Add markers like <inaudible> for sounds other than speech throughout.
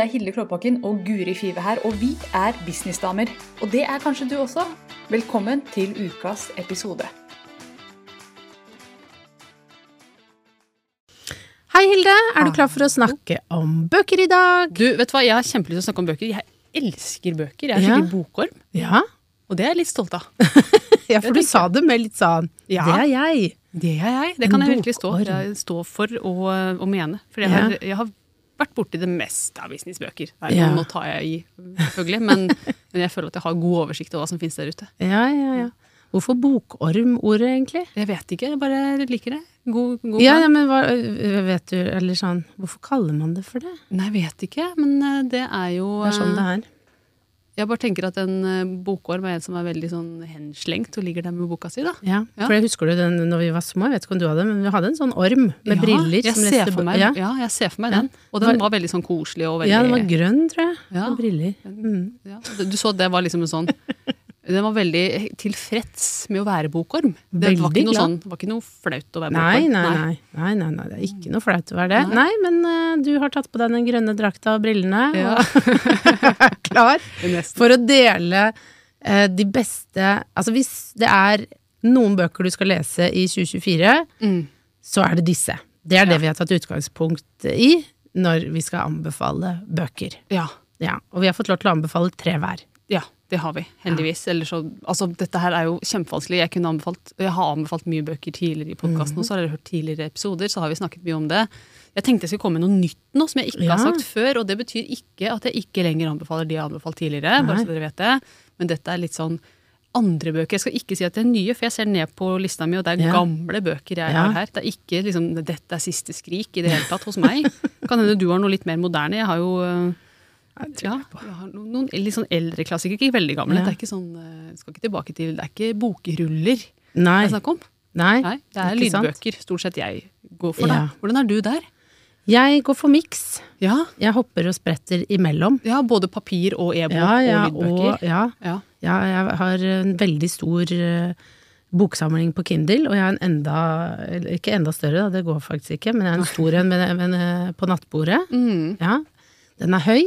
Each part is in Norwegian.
Det er Hilde Klåbakken og Guri Five her, og vi er businessdamer. Og det er kanskje du også. Velkommen til ukas episode. Hei, Hilde. Er du klar for å snakke om bøker i dag? Du, vet du hva, Jeg har kjempelyst til å snakke om bøker. Jeg elsker bøker. Jeg er Ja. bokorm. Ja, Og det er jeg litt stolt av. <laughs> ja for du sa det med litt sånn Ja. Det er jeg. Det er jeg. Det kan jeg virkelig stå, stå for og, og mene. For jeg Ja. har, jeg har vært borti det meste av businessbøker. Ja. Nå tar jeg i, selvfølgelig, men, <laughs> men jeg føler at jeg har god oversikt over hva som finnes der ute. Ja, ja, ja. Hvorfor bokorm-ordet, egentlig? Jeg vet ikke, jeg bare liker det. God, god Ja, ja, men hva, vet du, eller sånn Hvorfor kaller man det for det? Nei, jeg vet ikke, men det er jo Det er sånn det er. Jeg bare tenker at en eh, bokorm er en som er veldig sånn henslengt og ligger der med boka si, da. Ja, for jeg husker du den når vi var små, jeg vet ikke om du hadde men vi hadde en sånn orm med Ja, briller jeg som ser for meg, ja. ja. jeg ser for meg den. Og den var veldig sånn koselig og veldig ja, den var grønn, tror jeg. Ja. Med briller. Mm. Ja, du så det var liksom en sånn Den var veldig tilfreds med å være bokorm. Det var ikke noe, sånn, det var ikke noe flaut å være Nei, bokorm. nei, nei, nei, nei, nei, det er ikke noe flaut å være det. Nei. Men uh, du har tatt på deg den grønne drakta og brillene, Ja. <laughs> og er klar for å dele uh, de beste Altså hvis det er noen bøker du skal lese i 2024, Mm. så er det disse. Det er det Ja. vi har tatt utgangspunkt i når vi skal anbefale bøker. Ja. Ja, og vi har fått lov til å anbefale tre hver. Ja, det har vi, heldigvis. Ja. så, altså, dette her er jo kjempevanskelig. Jeg, kunne anbefalt, jeg har anbefalt mye bøker tidligere i podkasten, Mhm. og så har dere hørt tidligere episoder, så har vi snakket mye om det. Jeg tenkte jeg skulle komme med noe nytt nå, som jeg ikke Ja. har sagt før, og det betyr ikke at jeg ikke lenger anbefaler de jeg har anbefalt tidligere, Nei. bare så dere vet det. Men dette er litt sånn andre bøker. Jeg skal ikke si at det er nye, for jeg ser ned på lista mi, og det er Ja. gamle bøker jeg har her. Det er ikke liksom 'dette er siste skrik' i det hele tatt hos meg. Kan hende du har noe litt mer moderne. Jeg har jo øh, ja, vi har noen, litt sånn eldre klassikere, ikke veldig gamle. Ja. Det er ikke sånn, øh, skal ikke tilbake til, det er ikke bokruller Nei. det er snakk om. Nei. Nei, det er ikke sant? lydbøker stort sett jeg går for. Ja. Da. Hvordan er du der? Jeg går for miks. Ja, Jeg hopper og spretter imellom. ja både papir og e-bok Ja, og lydbøker. og, ja, ja. ja, jeg har en veldig stor eh, boksamling på Kindle, og jeg har en enda Ikke enda større, da, det går faktisk ikke, men jeg har en stor en eh, på nattbordet. Mm. Ja. Den er høy.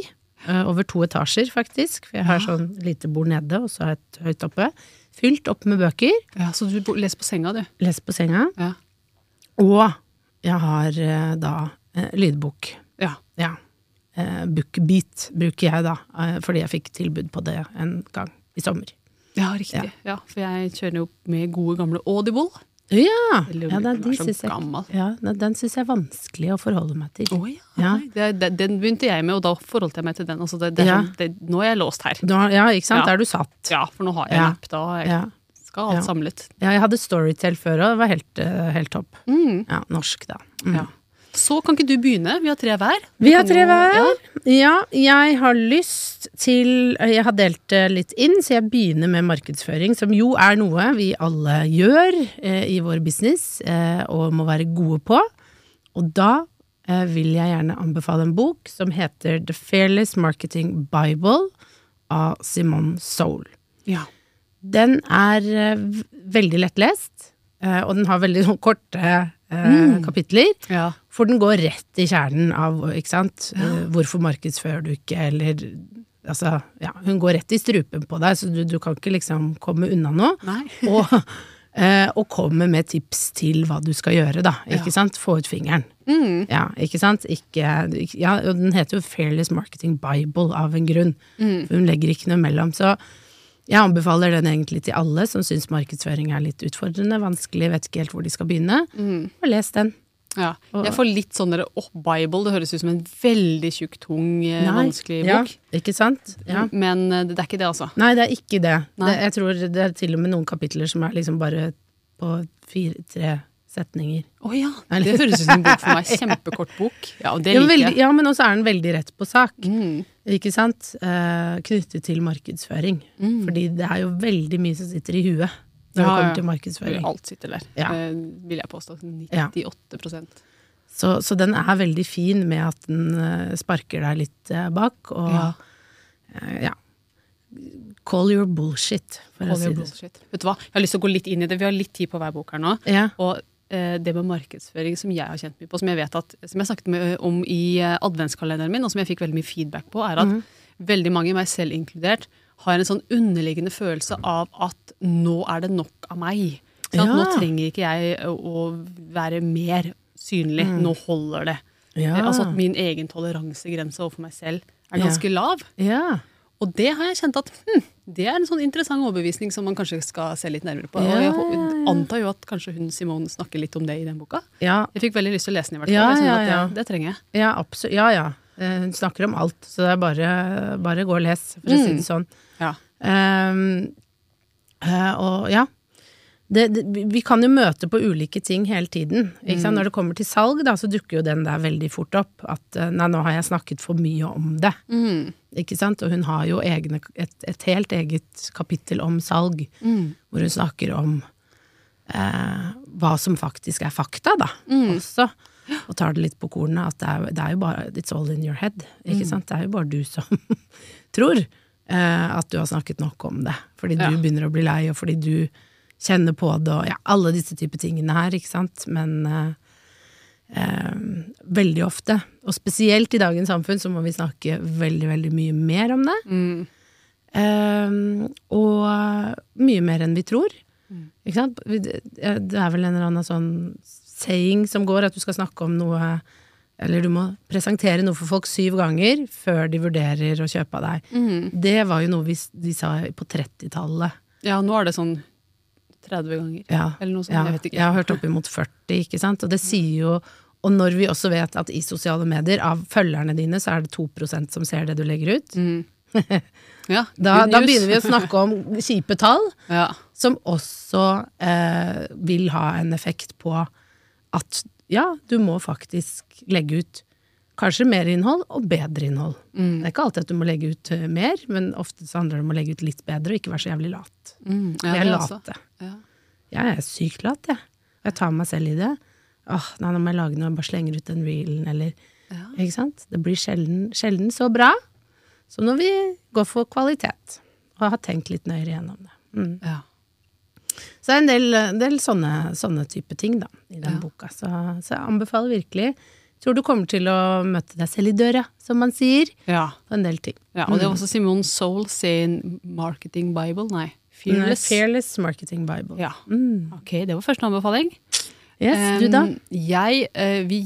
Eh, Over to etasjer, faktisk. For jeg har sånn lite bord nede, og så har jeg et høyt oppe. Fylt opp med bøker. ja, Så du leser på senga, du? Leser på senga. Ja. Og jeg har eh, da eh, lydbok. ja. Ja. Bookbeat bruker jeg da, fordi jeg fikk tilbud på det en gang i sommer. Ja, riktig. Ja. For jeg kjører jo med gode gamle Audible. Ja! Ja den de så synes jeg, ja, den synes jeg er vanskelig å forholde meg til. Oh, ja. Ja. Det, det, den begynte jeg med, og da forholdt jeg meg til den. Altså det, sånn, det, nå er jeg låst her. Nå, ja, ikke sant? Da er du satt. Ja, for nå har jeg en app. Da jeg, Ja. skal alt Ja. samlet. Ja, jeg hadde Storytel før, og det var helt, eh, helt topp. Mm. Ja, norsk, da. Mm. Ja. Så kan ikke du begynne? Vi har tre hver. Vi har tre hver. Ja. Ja, jeg har lyst til Jeg har delt det litt inn, så jeg begynner med markedsføring, som jo er noe vi alle gjør eh, i vår business, eh, og må være gode på. Og da eh, vil jeg gjerne anbefale en bok som heter The Fearless Marketing Bible av Simone Soul. Ja. Den er eh, veldig lettlest, eh, og den har veldig sånn korte eh, Mm. kapitler. Ja. For den går rett i kjernen av, ikke sant, Ja. hvorfor markedsfører du ikke, eller Altså, ja, hun går rett i strupen på deg, så du, du kan ikke liksom komme unna noe. <laughs> <laughs> Og, eh, og komme med tips til hva du skal gjøre, da. Ikke Ja. sant? Få ut fingeren. Mm. Ja, ikke sant? Ikke, ja, den heter jo Fairless Marketing Bible av en grunn. Mm. For hun legger ikke noe mellom. Så jeg anbefaler den egentlig til alle som syns markedsføring er litt utfordrende, vanskelig, vet ikke helt hvor de skal begynne. Mm. Og les den. Ja. Jeg får litt sånn derre oh, Bible, det høres ut som en veldig tjukk, tung, eh, Nei. vanskelig Ja, ikke sant? Ja. Men eh, det er ikke det, altså. Nei, det er ikke det. Det. Jeg tror det er til og med noen kapitler som er liksom bare på fire, tre setninger. Å ja. Det høres ut som en bok for meg. <laughs> Kjempekort bok. Ja, og det liker jeg. ja, men også er den veldig rett på sak, Mm. ikke sant? Eh, knyttet til markedsføring. Mm. Fordi det er jo veldig mye som sitter i huet når det kommer til markedsføring. Alt sitter der, eh, vil jeg påstå. 98% Så, så den er veldig fin med at den eh, sparker deg litt eh, bak, og Ja. Call your bullshit, for å si your det bullshit. Vet du hva, jeg har lyst til å gå litt inn i det. Vi har litt tid på hver bok her nå. Ja. Og eh, det med markedsføring som jeg har kjent mye på, som jeg vet at, som jeg snakket med, om i eh, adventskalenderen min, og som jeg fikk veldig mye feedback på, er at veldig mange, meg selv inkludert, har en sånn underliggende følelse av at nå er det nok av meg. Ja. Nå trenger ikke jeg å være mer synlig. Nå holder det. Ja. Eh, Altså at min egen toleransegrense overfor meg selv er ganske lav. Ja. Og det har jeg kjent at hm, det er en sånn interessant overbevisning som man kanskje skal se litt nærmere på. Ja, og jeg ja, ja. antar jo at kanskje hun Simone snakker litt om det i den boka. ja. Jeg fikk veldig lyst til å lese den i hvert fall. Ja, ja, ja. det, det trenger jeg. Ja. Ja, ja. Hun snakker om alt, så det er bare, bare gå og les, for å si det sånn. Ja. Eh, og ja. Det, det, vi- kan jo møte på ulike ting hele tiden. Ikke sant? Når det kommer til salg, da, så dukker jo den der veldig fort opp. At eh, nei, nå har jeg snakket for mye om det. Ikke sant? Og hun har jo egne, et, et helt eget kapittel om salg, hvor hun snakker om eh, hva som faktisk er fakta, da, også. Og tar det litt på kornet, at det er, det er jo bare It's all in your head. Ikke sant? Det er jo bare du som <laughs> tror eh, at du har snakket nok om det. Fordi Ja. du begynner å bli lei, og fordi du kjenner på det, og ja, alle disse typer tingene her, ikke sant. Men eh, eh, veldig ofte, og spesielt i dagens samfunn, så må vi snakke veldig, veldig mye mer om det. Eh, og mye mer enn vi tror. Ikke sant? Det er vel en eller annen sånn saying som går, at du skal snakke om noe Eller du må presentere noe for folk syv ganger før de vurderer å kjøpe av deg. Det var jo noe vi, de sa på 30-tallet. Ja, nå er det sånn 30 ganger. Ja. Eller noe sånt, ja, jeg vet ikke. Jeg har hørt oppimot 40, ikke sant. Og det sier jo Og når vi også vet at i sosiale medier, av følgerne dine, så er det 2% som ser det du legger ut, <laughs> Ja, da, da begynner vi å snakke om kjipe tall. <laughs> Ja. som også eh, vil ha en effekt på at ja, du må faktisk legge ut kanskje mer innhold og bedre innhold. Mm. Det er ikke alltid at du må legge ut eh, mer, men ofte så handler det om å legge ut litt bedre og ikke være så jævlig lat. Mm, ja, jeg er late. Ja. Jeg er sykt lat, jeg. Og jeg tar meg selv i det. Åh, nei, nå må jeg lage noe, jeg bare slenger ut den reelen, eller Ja. Ikke sant? Det blir sjelden, sjelden så bra som når vi går for kvalitet, og har tenkt litt nøyere gjennom det. Mm. Ja. Så det er en del, del sånne, sånne type ting da, i den Ja. boka. Så, så jeg anbefaler virkelig. Tror du kommer til å møte deg selv i døra, som man sier, ja. på en del ting. ja. Og det er også Simone Soul sin Marketing Bible. Nei, Fearless. Fearless Marketing Bible. Ja. Mm. Ok, det var første anbefaling. Yes, du da? Jeg, eh, Vi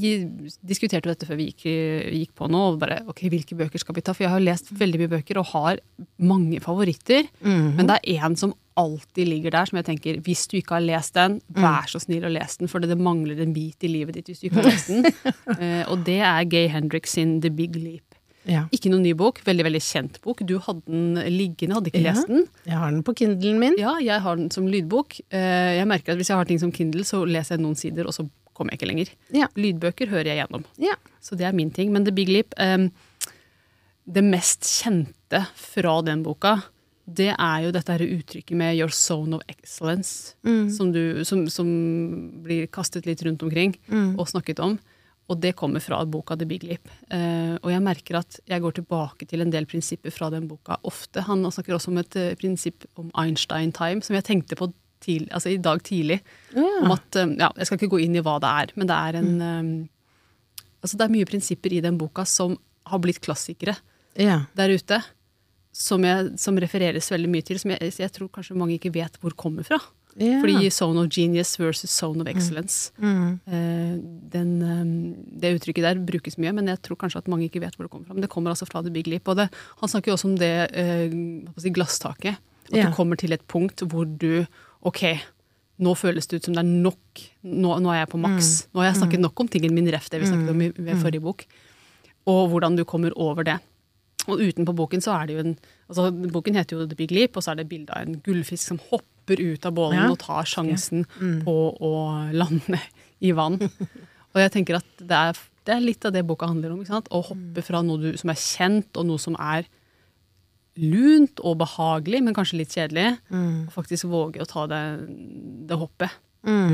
diskuterte dette før vi gikk, gikk på nå. og bare, ok, Hvilke bøker skal vi ta? For jeg har lest veldig mye bøker og har mange favoritter. Mhm. Men det er én som alltid ligger der, som jeg tenker hvis du ikke har lest den, Mm. vær så snill å lese den, for det mangler en bit i livet ditt hvis du ikke har lest den. <laughs> Eh, og det er Gay Hendrix sin The Big Leap. Ja. Ikke noen ny bok, veldig veldig kjent bok. Du hadde den liggende, hadde ikke Ja. lest den. Jeg har den på Kindlen min. Ja, jeg har den som lydbok. Eh, Jeg merker at Hvis jeg har ting som Kindle, så leser jeg noen sider, og så kommer jeg ikke lenger. Ja. Lydbøker hører jeg gjennom. Ja. Så det er min ting. Men The Big Leap eh, Det mest kjente fra den boka, det er jo dette her uttrykket med 'your zone of excellence', Mm. som, du, som, som blir kastet litt rundt omkring Mm. og snakket om. Og det kommer fra boka The Big Leap. Uh, og jeg merker at jeg går tilbake til en del prinsipper fra den boka ofte. Han snakker også om et uh, prinsipp om Einstein time, som jeg tenkte på tidlig, altså i dag tidlig. Ja. Om at, eh, ja, jeg skal ikke gå inn i hva det er, men det er en um, Altså det er mye prinsipper i den boka som har blitt klassikere Ja. der ute. Som, jeg, som refereres veldig mye til, som jeg, jeg tror kanskje mange ikke vet hvor kommer fra. Ja. Fordi zone of genius versus zone of excellence. Mm. Eh, den, eh, det uttrykket der brukes mye, men jeg tror kanskje at mange ikke vet hvor det kommer fra. Men det kommer altså fra The Big Leap. Og det, han snakker jo også om det eh, si, glasstaket. At yeah. du kommer til et punkt hvor du Ok, nå føles det ut som det er nok. Nå, nå er jeg på maks. Nå har jeg snakket nok om tingen min ref, det vi snakket om i ved forrige bok. Og hvordan du kommer over det. Og utenpå boken så er det jo en altså Boken heter jo The Big Leap, og så er det bilde av en gullfisk som hopper ut av bålen Ja. og tar sjansen på å lande i vann. <laughs> Og jeg tenker at det er, det er litt av det boka handler om. ikke sant? Å hoppe fra noe du, som er kjent, og noe som er lunt og behagelig, men kanskje litt kjedelig. Og faktisk våge å ta det, det hoppet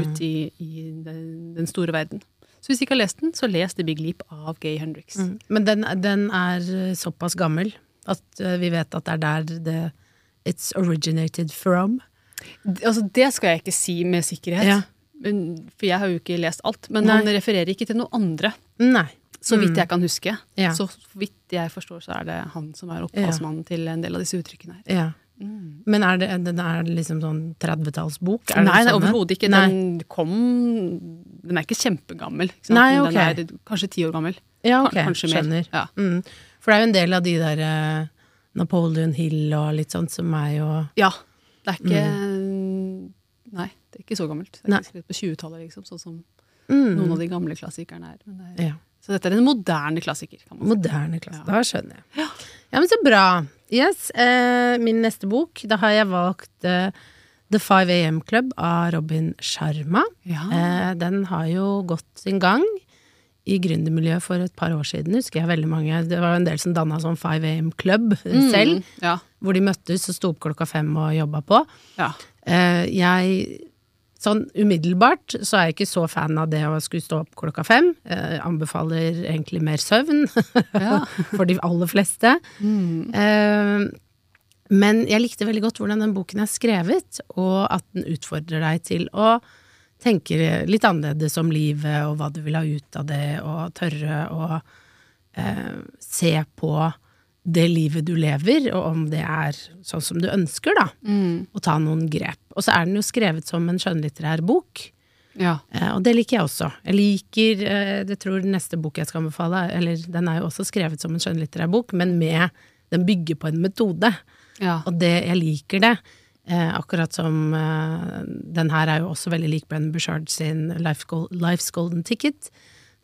ut i, i den, den store verden. Så hvis du ikke har lest den, så les The Big Leap av Gay Hendrix. Mm. Men den, den er eh, såpass gammel at eh, vi vet at det er der det It's originated from. Altså, det skal jeg ikke si med sikkerhet. Ja. men- For jeg har jo ikke lest alt. Men Nei. han refererer ikke til noen andre, Nei. så vidt Mm. jeg kan huske. Ja. Så vidt jeg forstår, så er det han som er opphavsmannen til en del av disse uttrykkene her. Ja. Men er det, er det liksom sånn 30-tallsbok? Er det Nei, det er overhodet ikke. Nei. Den kom Den er ikke kjempegammel. Ikke? Nei, Men. Den er kanskje ti år gammel. Ja, ok. Kanskje. Skjønner. Ja. Mm. For det er jo en del av de der eh, Napoleon Hill og litt sånt som er jo ja. Det er ikke Nei, det er ikke så gammelt. Det er Mm. Ikke skrevet på 20-tallet, liksom, sånn som mm. noen av de gamle klassikerne er. Men det er ja, så dette er en moderne klassiker, kan man si. moderne klassiker, Ja. Da skjønner jeg. Ja. men så bra. Yes, eh, min neste bok, da har jeg valgt eh, The 5 AM Club av Robin Sharma. Ja. Eh, den har jo gått sin gang i gründermiljøet for et par år siden, husker jeg veldig mange. Det var en del som danna sånn 5 AM Club selv, Mm, ja. hvor de møttes og sto opp klokka fem og jobba på. ja. Eh, jeg Sånn umiddelbart så er jeg ikke så fan av det å skulle stå opp klokka fem. Eh, anbefaler egentlig mer søvn <laughs> for de aller fleste. Eh, men jeg likte veldig godt hvordan den boken er skrevet, og at den utfordrer deg til å tenke litt annerledes om livet og hva du vil ha ut av det, og tørre å eh, se på det livet du lever, og om det er sånn som du ønsker, da. Og ta noen grep. Og så er den jo skrevet som en skjønnlitterær bok. ja. Eh, og det liker jeg også. Jeg liker eh, Det tror neste bok jeg skal anbefale, eller den er jo også skrevet som en skjønnlitterær bok, men med Den bygger på en metode. Ja. Og det, jeg liker det. Eh, akkurat som eh, den her er jo også veldig lik Brennan Bushard sin Life Gol- Life's Golden Ticket,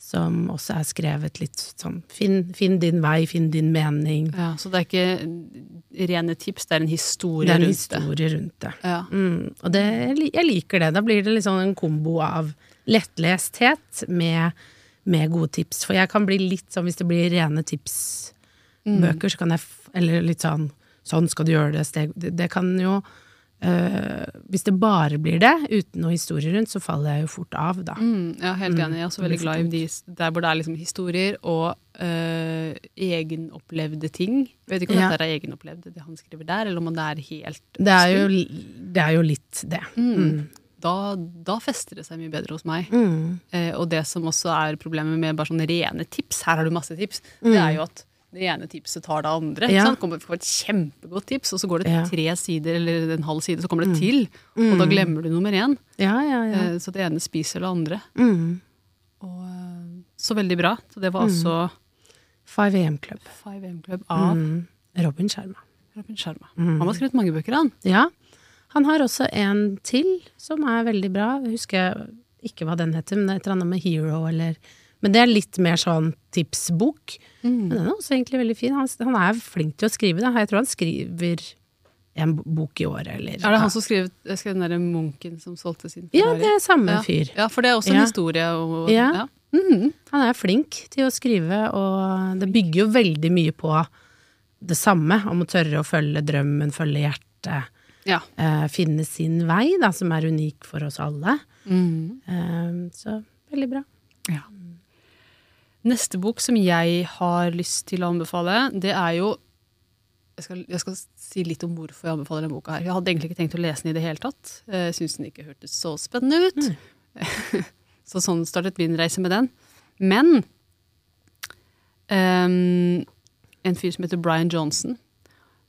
som også er skrevet litt sånn Finn, finn din vei, finn din mening. ja. Så det er ikke rene tips, det er en historie Det er en rundt det. rundt det. Ja. Mm, og det, jeg liker det. Da blir det liksom en kombo av lettlesthet med, med gode tips. For jeg kan bli litt sånn, hvis det blir rene tipsbøker, så kan jeg Eller litt sånn Sånn skal du gjøre det, steg Det, kan jo øh, Hvis det bare blir det, uten noe historie rundt, så faller jeg jo fort av, da. Mm, ja, helt Mm. enig. Jeg er også veldig glad i de der hvor det er liksom historier og øh, egenopplevde ting. Jeg vet ikke om Ja. dette er egenopplevd, det han skriver der, eller om det er helt Det er jo, det er jo litt det. Mm. Da, da fester det seg mye bedre hos meg. Mm. Eh, og det som også er problemet med bare sånne rene tips, her har du masse tips, det er jo at det ene tipset tar det andre. Ja. Ikke Sant? Kommer får et kjempegodt tips, og så går det Ja. tre sider eller en halv side, så kommer det til, og da glemmer du nummer én. Ja, ja, ja. Eh, så det ene spiser det andre. Mm. Og, eh, så veldig bra. Så det var altså 5 AM Club. 5M Club av Mm. Robin Sharma. Robin Sharma. Mm. Han har skrevet mange bøker, han. Ja. Han har også en til som er veldig bra. Jeg husker ikke hva den heter, men det er et eller annet med Hero eller Men det er litt mer sånn tipsbok. Men den er også egentlig veldig fin. Han, han er flink til å skrive, da. Jeg tror han skriver en bok i året, eller Er det han som skrev, skrev den derre munken som solgte sin Ja, det er samme ja. fyr. Ja, for det er også en Ja. historie. Og, Ja. ja. Mm. Han er flink til å skrive, og det bygger jo veldig mye på det samme. Om å tørre å følge drømmen, følge hjertet. ja. Eh, finne sin vei, da, som er unik for oss alle. Mm. Eh, så veldig bra. Ja. Neste bok som jeg har lyst til å anbefale, det er jo jeg skal, jeg skal si litt om hvorfor jeg anbefaler denne boka. her. Jeg hadde egentlig ikke tenkt å lese den i det hele tatt. Jeg syns den ikke hørtes så spennende ut. <laughs> så sånn startet min reise med den. Men um, en fyr som heter Brian Johnson,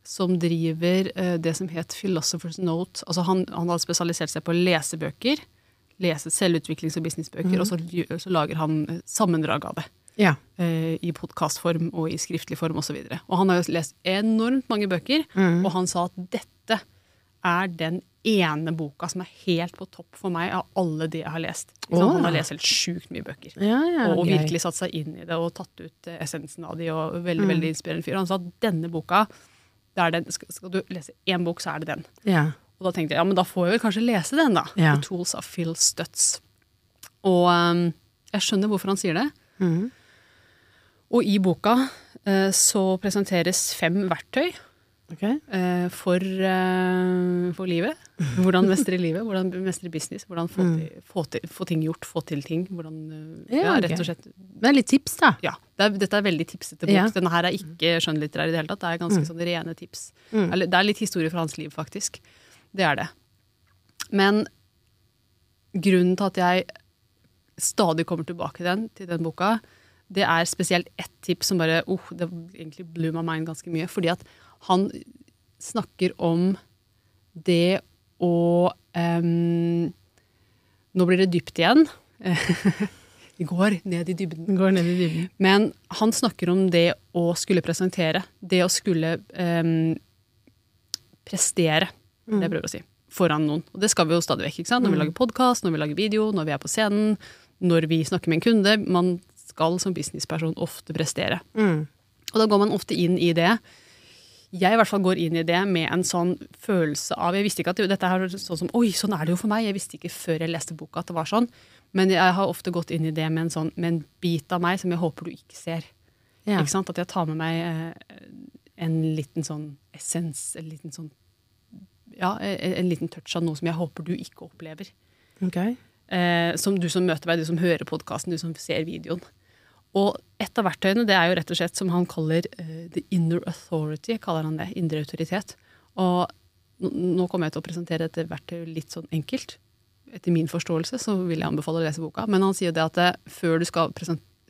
som driver uh, det som het Philosopher's Note. Altså han, han har spesialisert seg på lesebøker. Lese selvutviklings- og businessbøker, og så, så lager han eh, sammendrag av det. Ja. eh, I podkastform og i skriftlig form osv. Og, så og han har jo lest enormt mange bøker, Mm. og han sa at dette er den ene boka som er helt på topp for meg av alle de jeg har lest. Oh. Han har lest helt sjukt mye bøker. Ja, ja, og, og virkelig satt seg inn i det og tatt ut eh, essensen av de, og veldig, Mm. veldig inspirerende fyr. Han sa at denne boka, den, skal, skal du lese én bok, så er det den. Ja. Og da tenkte jeg ja, men da får jeg vel kanskje lese den, da. Ja. The Tools of Phil Stutz. Og um, jeg skjønner hvorfor han sier det. Mhm. Og i boka eh, så presenteres fem verktøy okay. eh, for, eh, for livet. <laughs> Hvordan mestre livet, hvordan mestre business, hvordan få, til, få, til, få ting gjort, få til ting. Hvordan, Ja, rett og slett. Det er litt tips, da. Ja, det er, dette er veldig tipsete bok. Ja. Denne her er ikke skjønnlitterær i det hele tatt. Det er ganske sånn rene tips. Mm. Det er litt historie fra hans liv, faktisk. Det er det. Men grunnen til at jeg stadig kommer tilbake den, til den boka, det er spesielt ett tips som bare oh, Det egentlig blew my mind ganske mye. Fordi at han snakker om det å um, Nå blir det dypt igjen. <laughs> Vi går ned i dybden. Går ned i dybden. Men han snakker om det å skulle presentere. Det å skulle um, prestere, det det jeg prøver å si, foran noen. Og det skal vi jo stadig vekk. ikke sant? Når vi lager podkast, når vi lager video, når vi er på scenen, når vi snakker med en kunde. Man skal som businessperson ofte prestere. Mm. Og da går man ofte inn i det. Jeg i hvert fall går inn i det med en sånn følelse av Jeg visste ikke at det, dette er sånn som Oi, sånn er det jo for meg. Jeg visste ikke før jeg leste boka at det var sånn. Men jeg har ofte gått inn i det med en, sånn, med en bit av meg som jeg håper du ikke ser. Ja. Ikke sant? At jeg tar med meg eh, en liten sånn essens, en liten sånn Ja, en, en liten touch av noe som jeg håper du ikke opplever. Okay. Eh, som du som møter meg, du som hører podkasten, du som ser videoen. Og et av verktøyene det er jo rett og slett som han kaller uh, the inner authority. kaller han det, Indre autoritet. Og nå- kommer jeg til å presentere dette verktøyet litt sånn enkelt. Etter min forståelse så vil jeg anbefale å lese boka. Men han sier det at det, før du skal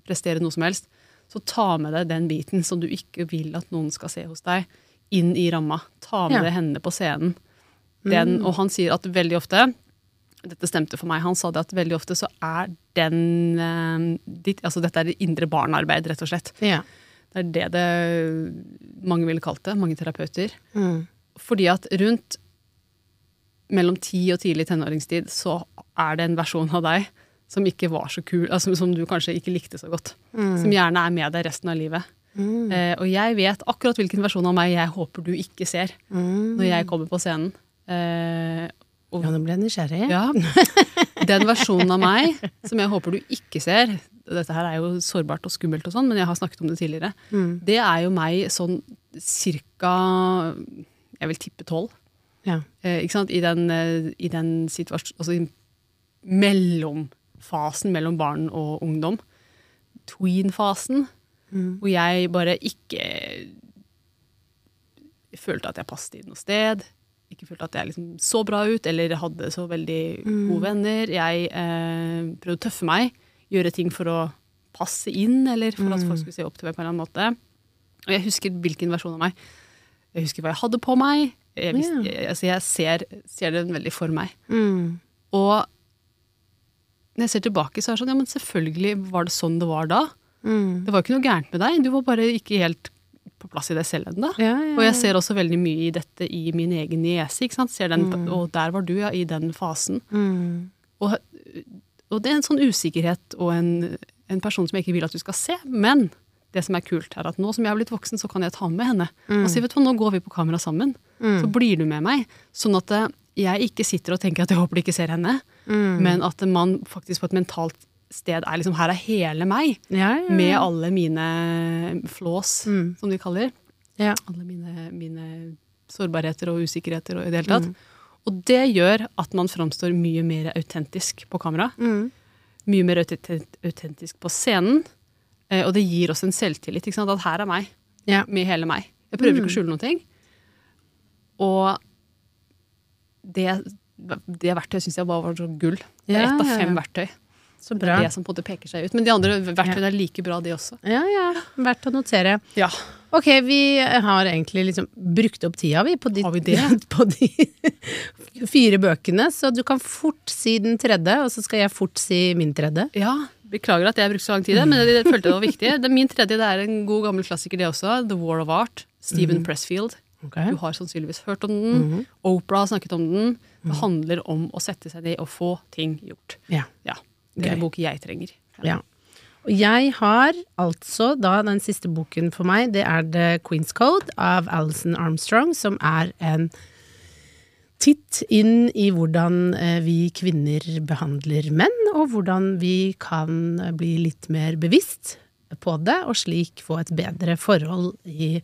prestere noe som helst, så ta med deg den biten som du ikke vil at noen skal se hos deg, inn i ramma. Ta med Ja. deg henne på scenen. Den, Og han sier at veldig ofte dette stemte for meg. Han sa det at veldig ofte så er den eh, ditt, altså Dette er det indre barnearbeid, rett og slett. Ja. Det er det det mange ville kalt det, mange terapeuter. Mm. Fordi at rundt mellom ti og tidlig tenåringstid så er det en versjon av deg som ikke var så kul, altså som du kanskje ikke likte så godt. Som gjerne er med deg resten av livet. Eh, og jeg vet akkurat hvilken versjon av meg jeg håper du ikke ser når jeg kommer på scenen. Eh, og Ja, nå ble jeg nysgjerrig. ja. Den versjonen av meg som jeg håper du ikke ser Dette her er jo sårbart og skummelt, og sånn, men jeg har snakket om det tidligere. Det er jo meg sånn cirka Jeg vil tippe tolv. Ja. Eh, ikke sant? I den, eh, i den situasjonen Altså i mellomfasen mellom barn og ungdom. Tween-fasen. Hvor jeg bare ikke følte at jeg passet i noe sted. Ikke følte at jeg liksom så bra ut, eller hadde så veldig gode venner. Jeg eh, prøvde å tøffe meg, gjøre ting for å passe inn, eller for at folk skulle se opp til meg på en eller annen måte. Og jeg husker hvilken versjon av meg. Jeg husker hva jeg hadde på meg. Jeg, visste, yeah. jeg, altså jeg ser, ser den veldig for meg. Mm. Og når jeg ser tilbake, så er det sånn, ja, men selvfølgelig var det sånn det var da. Mm. Det var jo ikke noe gærent med deg, du var bare ikke helt på plass i deg selv ennå. Ja, ja, Og jeg ser også veldig mye i dette i min egen niese. ikke sant? Ser den, Og der var du, ja, i den fasen. Mm. Og, og det er en sånn usikkerhet og en, en person som jeg ikke vil at du skal se. Men det som er kult, er at nå som jeg har blitt voksen, så kan jeg ta med henne. Og si, vet du hva, nå går vi på kamera sammen. Så blir du med meg. Sånn at eh, jeg ikke sitter og tenker at jeg håper de ikke ser henne, men at man faktisk på et mentalt sted er liksom Her er hele meg. Ja, ja, ja. Med alle mine flås, Mm. som de kaller. Ja. Alle mine, mine sårbarheter og usikkerheter og i det hele tatt. Og det gjør at man framstår mye mer autentisk på kamera. Mm. Mye mer autentisk på scenen. Eh, og det gir oss en selvtillit. Ikke sant? At her er meg. Ja. Med hele meg. Jeg prøver ikke å skjule noen ting. Og det, det verktøyet syns jeg bare var så gull. Det er ett av fem verktøy. Så Det bra. er det som på en måte peker seg ut. Men de andre verktøyene er like bra, de også. Ja, ja. Verdt å notere. Ja. Ok, vi har egentlig liksom brukt opp tida, vi, på de, Har vi det? <laughs> på de <laughs> fire bøkene. Så du kan fort si den tredje, og så skal jeg fort si min tredje. Ja, Beklager at jeg brukte så lang tid, men jeg følte det var viktig. <laughs> Min tredje det er en god gammel klassiker, det også. The War of Art. Stephen Pressfield. Du har sannsynligvis hørt om den. Oprah har snakket om den. Det handler om å sette seg ned og få ting gjort. Ja. Ja, Det Gøy. bok jeg trenger. Ja. Og jeg har altså da den siste boken for meg, det er The Queen's Code av Alison Armstrong, som er en titt inn i hvordan eh, vi kvinner behandler menn, og hvordan vi kan bli litt mer bevisst på det, og slik få et bedre forhold i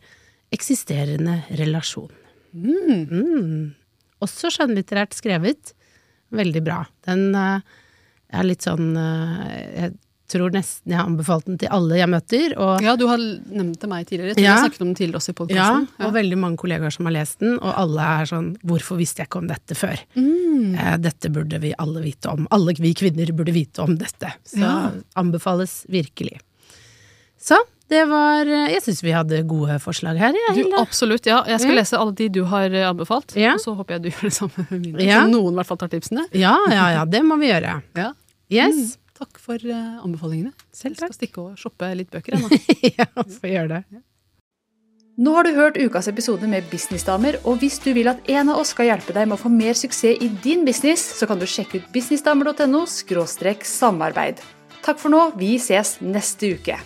eksisterende relasjon. Mm. Også skjønnlitterært skrevet. Veldig bra. Den eh, er litt sånn eh, Jeg tror nesten jeg har anbefalt den til alle jeg møter. Og, Ja, du har nevnt det meg tidligere. Jeg tror Ja. jeg snakket om den tidligere også i ja, podkasten. og veldig mange kollegaer som har lest den, og alle er sånn 'Hvorfor visste jeg ikke om dette før?' Mm. Eh, dette burde vi alle vite om. Alle vi kvinner burde vite om dette. Så Ja. anbefales virkelig. Så det var eh, Jeg syns vi hadde gode forslag her, jeg, Du, absolutt, ja. Jeg skal Ja. lese alle de du har eh, anbefalt. Ja. Og så håper jeg du <laughs> gjør det samme med mine. Ja. Så noen i hvert fall tar tipsene. Ja, ja, ja, det må vi gjøre. <laughs> Ja. Yes. Mm. Takk for uh, anbefalingene. Selv Jeg skal stikke og shoppe litt bøker ennå. <laughs> ja, får gjøre det. Nå har du hørt ukas episode med Businessdamer, og hvis du vil at en av oss skal hjelpe deg med å få mer suksess i din business, så kan du sjekke ut businessdamer.no samarbeid. Takk for nå, vi ses neste uke.